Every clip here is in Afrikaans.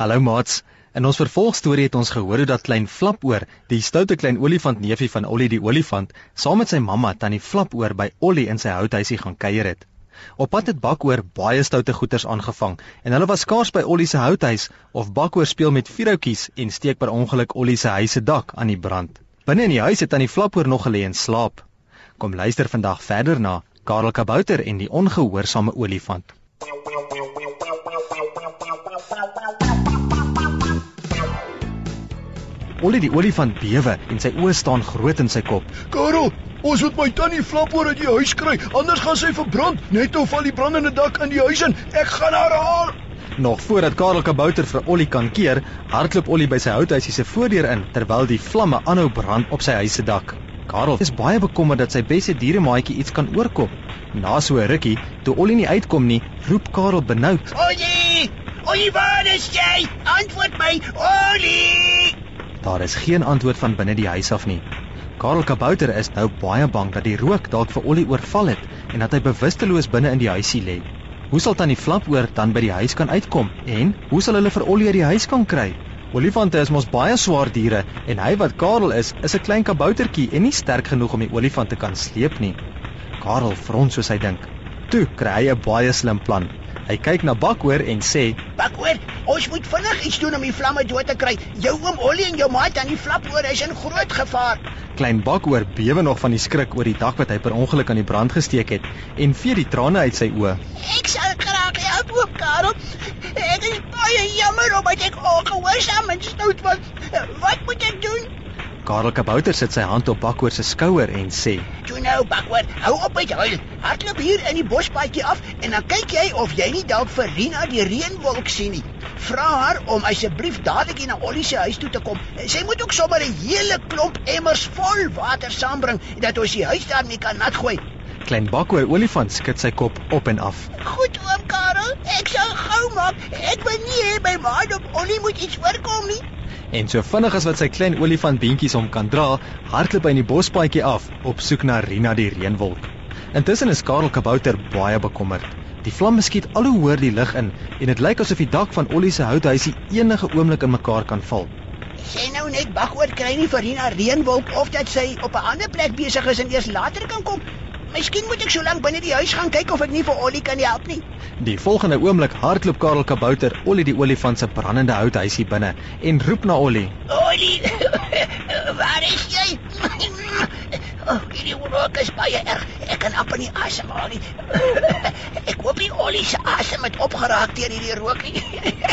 Hallo maats. In ons vervolgstorie het ons gehoor hoe dat klein Flapoor, die stoute klein olifant neefie van Ollie die olifant, saam met sy mamma tannie Flapoor by Ollie in sy houthuisie gaan kuier het. Op pad het Bakoor baie stoute goeters aangevang en hulle was skaars by Ollie se houthuis of Bakoor speel met vierhoutjies en steek per ongeluk Ollie se huis se dak aan die brand. Binne in die huis het tannie Flapoor nog gelê en slaap. Kom luister vandag verder na Karel Kabouter en die ongehoorsame olifant. Ollie die olifant bewe en sy oë staan groot in sy kop. Karel, ons moet my tannie flap oor uit die huis kry, anders gaan sy verbrand. Net of val die brandende dak in die huis in. Ek gaan haar haal. Nog voordat Karel Kabouter vir Ollie kan keer, hardloop Ollie by sy houthuisie se voordeur in terwyl die vlamme aanhou brand op sy huis se dak. Karel is baie bekommerd dat sy beste dieremaatjie iets kan oorkom. Na so 'n rukkie, toe Ollie nie uitkom nie, roep Karel benoud. Ollie! Ollie, waar is jy? Antwoord my, Ollie! Daar is geen antwoord van binne die huis af nie. Karel Kabouter is nou baie bang dat die rook dalk vir Ollie oorval het en dat hy bewusteloos binne in die huisie lê. Hoe sal tannie Flapoor dan by die huis kan uitkom en hoe sal hulle vir Ollie uit die huis kan kry? Olifante is mos baie swaar diere en hy wat Karel is, is 'n klein kaboutertjie en nie sterk genoeg om die olifant te kan sleep nie. Karel frons soos hy dink. Toe kry hy 'n baie slim plan. Hy kyk na Bakoor en sê: "Bakoor, ons moet vinnig iets doen om die vlamme dood te kry. Jou oom Ollie en jou maat aan die flapoor is in groot gevaar." Klein Bakoor bewe nog van die skrik oor die dak wat hy per ongeluk aan die brand gesteek het en vee die trane uit sy oë. "Ek sal graag help, oom Karel. Ek is baie jammer omdat ek ongehoorsaam en stout was. Wat moet ek doen?" Karel Kabouter sit sy hand op Bakkoor se skouer en sê: "Toe nou, Bakkoor, hou op met huil. Hardloop hier in die bospaadjie af en dan kyk jy of jy nie dalk vir Rina die reënwolk sien nie. Vra haar om asseblief dadelik na Ollie se huis toe te kom. Sy moet ook sommer 'n hele klomp emmers vol water saambring dat ons die huis daarmee kan nat gooi." Klein Bakkoor olifant skud sy kop op en af. "Goed, oom Karel, ek sal gou maak. Ek wil nie hê my ma op Ollie moet iets voorkom nie." En so vinnig as wat sy klein olifant beentjies hom kan dra, hardloop hy in die bospaadjie af op soek na Rina die reënwolk. Intussen is Karel Kabouter baie bekommerd. Die vlamme skiet al hoe hoër die lug in en dit lyk asof die dak van Ollie se houthuisie enige oomblik in mekaar kan val. Sy nou net wag oor kry nie vir Rina reënwolk of dat sy op 'n ander plek besig is en eers later kan kom. Miskien moet ek so lank binne die huis gaan kyk of ek nie vir Ollie kan help nie. Die volgende oomblik hardloop Karel Kabouter Ollie die olifant se brandende houthuisie binne en roep na Ollie. Ollie, waar is jy? Oh, hierdie rook is baie erg. Ek kan amper nie asemhaal nie. Ek hoop nie Ollie se asem het opgeraak deur hierdie rook nie.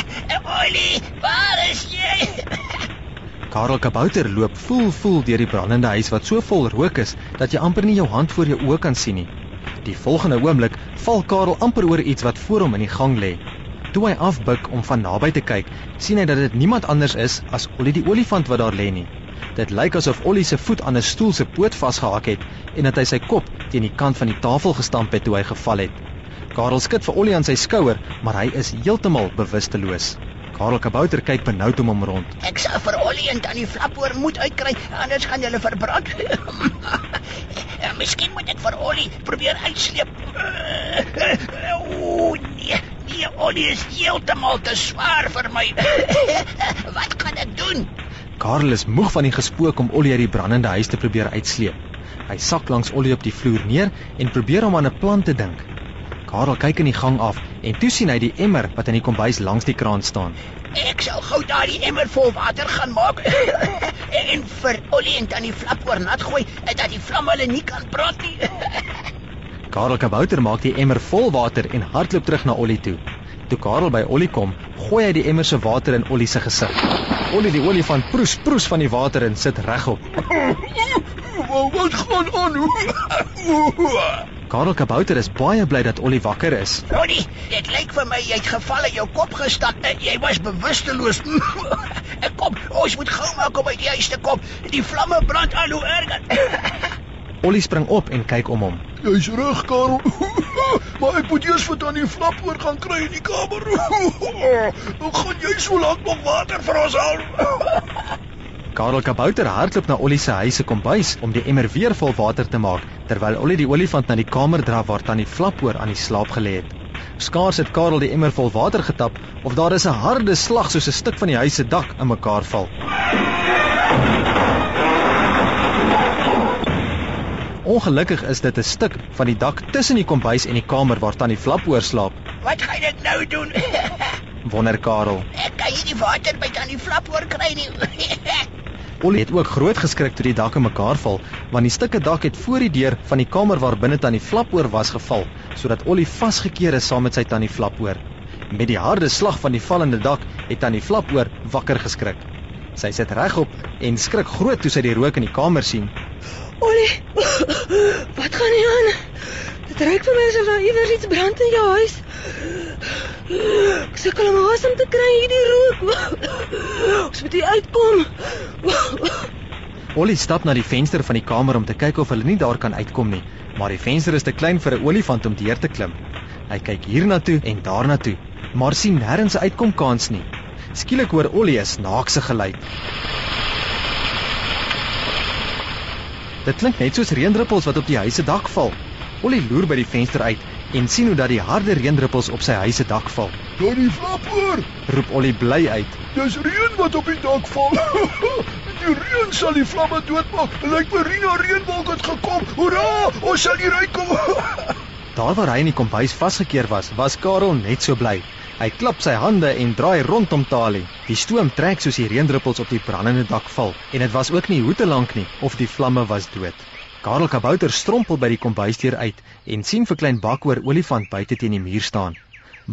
Ollie, waar? Karel Kabouter loop voel voel deur die brandende huis wat so vol rook is dat jy amper nie jou hand voor jou oë kan sien nie. Die volgende oomblik val Karel amper oor iets wat voor hom in die gang lê. Toe hy afbuig om van naby te kyk, sien hy dat dit niemand anders is as Ollie die olifant wat daar lê nie. Dit lyk asof Ollie se voet aan 'n stoel se poot vasgehak het en dat hy sy kop teen die kant van die tafel gestamp het toe hy geval het. Karel skud vir Ollie aan sy skouer, maar hy is heeltemal bewusteloos. Karel Kabouter kyk benoud om hom rond. Ek sal vir Ollie en Tannie Flapoor moet uitkry, anders gaan hulle verbrand. ja, miskien moet ek vir Ollie probeer uitsleep. Ooh, nee, nee, Ollie is heeltemal te swaar vir my. Wat gaan ek doen? Karel is moeg van die gespook om Ollie uit die brandende huis te probeer uitsleep. Hy sak langs Ollie op die vloer neer en probeer hom aan 'n plan te dink. Karel kyk in die gang af en toe sien hy die emmer wat in die kombuis langs die kraan staan. Ek sal gou daardie emmer vol water gaan maak en vir Ollie en Tannie Flap oor nat gooi dat die vlam hulle nie kan brand nie. Karel Kabouter maak die emmer vol water en hardloop terug na Ollie toe. Toe Karel by Ollie kom, gooi hy die emmer se water in Ollie se gesig. Ollie die olifant proes proes van die water en sit regop. Wat gaan aan? Karel Kabouter is baie bly dat Ollie wakker is. Ollie, dit lyk vir my jy het geval en jou kop gestak. Jy was bewusteloos. kom, ons moet gou maak om uit die huis te kom. Die vlamme brand al hoe erger. Ollie spring op en kyk om hom. Jy's reg, Karel. maar ek moet eers vir tannie Flap oor gaan kry in die kamer. Hoe gaan jy so lank nog water vir ons haal? Karel Kabouter hardloop na Ollie se huis se kombuis om die emmer weer vol water te maak terwyl Ollie die olifant na die kamer dra waar tannie Flapoor aan die slaap gelê het. Skaars het Karel die emmer vol water getap of daar is 'n harde slag soos 'n stuk van die huis se dak in mekaar val. Ongelukkig is dit 'n stuk van die dak tussen die kombuis en die kamer waar tannie Flap oorslaap. Wat gaan ek nou doen? Wonder Karel. ek kan nie die water by tannie Flap oor kry nie. Ollie het ook groot geskrik toe die dak in mekaar val, want die stukke dak het voor die deur van die kamer waar binne tannie Flap oor was geval, sodat Ollie vasgekeer is saam met sy tannie Flap oor. Met die harde slag van die vallende dak het tannie Flap oor wakker geskrik. Sy sit regop en skrik groot toe sy die rook in die kamer sien. Ollie, wat gaan nie aan? Dit ruik vir my asof daar iewers iets brand in jou huis. Ek sukkel om asem te kry hierdie rook. Ons moet hier uitkom. Ollie stap na die venster van die kamer om te kyk of hulle nie daar kan uitkom nie, maar die venster is te klein vir 'n olifant om deur te klim. Hy kyk hiernatoe en daarnatoe, maar sien nêrens 'n uitkomkans nie. Skielik hoor Ollie 'n snaakse geluid. Dit klink net soos reendruppels wat op die huis se dak val. Ollie loer by die venster uit en sien hoe dat die harde reendruppels op sy huis se dak val. Tannie Flap oor. Roep Ollie bly uit. Dis reën wat op die dak val. die reën sal die vlamme doodmaak. Lyk my Rina reënwolk het gekom. Hoera! Ons sal hier uitkom. Daar waar hy in die kombuis vasgekeer was, was Karel net so bly. Hy klap sy hande en draai rondom Tali. Die stoom trek soos die reendruppels op die brandende dak val en dit was ook nie hoe te lank nie of die vlamme was dood. Karel Kabouter strompel by die kombuisdeur uit en sien vir klein Bakoor olifant buite teen die muur staan.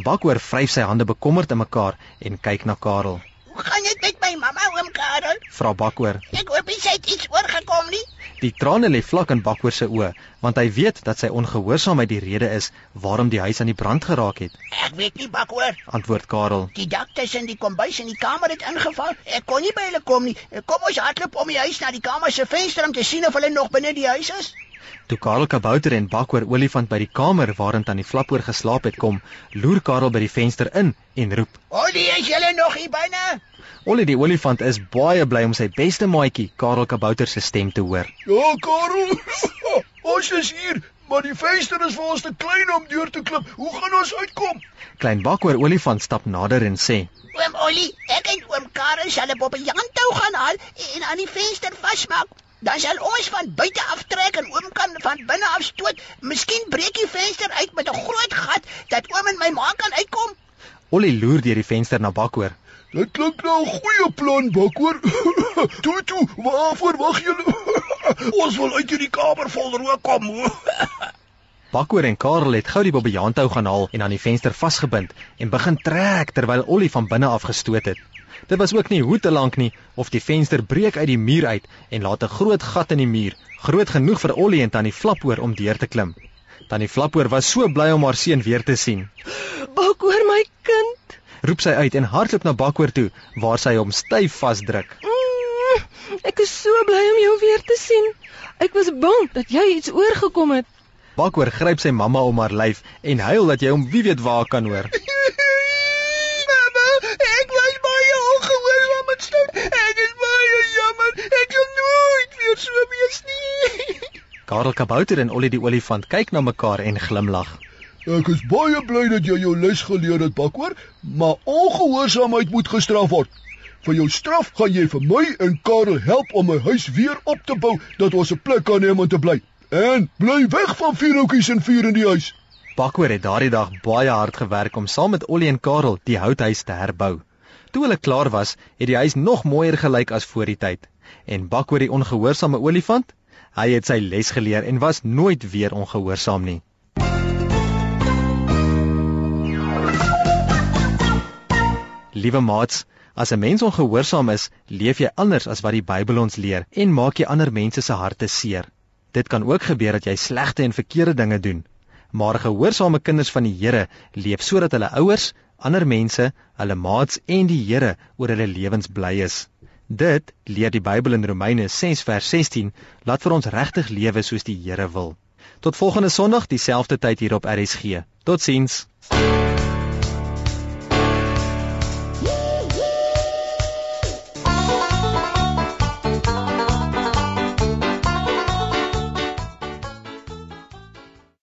Bakoor vryf sy hande bekommerd in mekaar en kyk na Karel. Hoe gaan dit met my mamma oom Karel? Vra Bakoor. Ek hoop sy het iets oorgekom nie. Die trane lê vlak in Bakoor se oë, want hy weet dat sy ongehoorsaamheid die rede is waarom die huis aan die brand geraak het. Ek weet nie bakhoor. Antwoord Karel. Die dak tussen die kombuis en die kamer het ingeval. Ek kon nie by hulle kom nie. Kom ons hardloop om die huis na die kamer se venster om te sien of hulle nog binne die huis is. Toe Karel Kabouter en Bakoor olifant by die kamer waarin tannie Flapoor geslaap het kom, loer Karel by die venster in en roep: "Ollie, is julle nog hier binne?" Ollie die olifant is baie bly om sy beste maatjie, Karel Kabouter se stem te hoor. Ja, Karel. ons is hier, maar die venster is vir ons te klein om deur te klim. Hoe gaan ons uitkom? Klein Bakoor olifant stap nader en sê: Oom Ollie, ek en oom Karel sal 'n bobbejaan-tou gaan haal en aan die venster vasmaak. Dan sal ons van buite af trek en oom kan van binne af stoot. Miskien breek die venster uit met 'n groot gat dat oom en my ma kan uitkom. Ollie loer deur die venster na Bakoor. Dit klink nou 'n goeie plan, Bakhoor. toe toe, waarvoor wag julle? ons wil uit hierdie kamer vol rook kom. Bakoor en Karel het gou die bobbejaantou gaan haal en aan die venster vasgebind en begin trek terwyl Ollie van binne af gestoot het. Dit was ook nie hoe te lank nie of die venster breek uit die muur uit en laat 'n groot gat in die muur, groot genoeg vir Ollie en Tannie Flapoor om deur te klim. Tannie Flapoor was so bly om haar seun weer te sien. Bak oor my kind. Roep sy uit en hardloop na Bakoor toe waar sy hom styf vasdruk. Mm, ek is so bly om jou weer te sien. Ek was bang dat jy iets oorgekom het. Bakoor gryp sy mamma om haar lyf en huil dat jy hom wie weet waar kan hoor. Mamma, ek was baie stout. Ek is baie jammer. Ek sal nooit weer so wees nie. Karel Kabouter en Ollie die olifant kyk na mekaar en glimlag. Ek is baie bly dat jy jou les geleer het, Bakhoor, maar ongehoorsaamheid moet gestraf word. Vir jou straf gaan jy vir my en Karel help om my huis weer op te bou dat ons 'n plek kan hê om te bly. En bly weg van vuurhoutjies en vuur in die huis. Bakoor het daardie dag baie hard gewerk om saam met Ollie en Karel die houthuis te herbou. Toe hulle klaar was, het die huis nog mooier gelyk as voor die tyd. En Bakoor die ongehoorsame olifant, hy het sy les geleer en was nooit weer ongehoorsaam nie. Liewe maats, as 'n mens ongehoorsaam is, leef jy anders as wat die Bybel ons leer en maak jy ander mense se harte seer. Dit kan ook gebeur dat jy slegte en verkeerde dinge doen. Maar gehoorsame kinders van die Here leef sodat hulle ouers, ander mense, hulle maats en die Here oor hulle lewens bly is. Dit leer die Bybel in Romeine 6 vers 16, laat vir ons regtig lewe soos die Here wil. Tot volgende Sondag dieselfde tyd hier op RSG. Totsiens.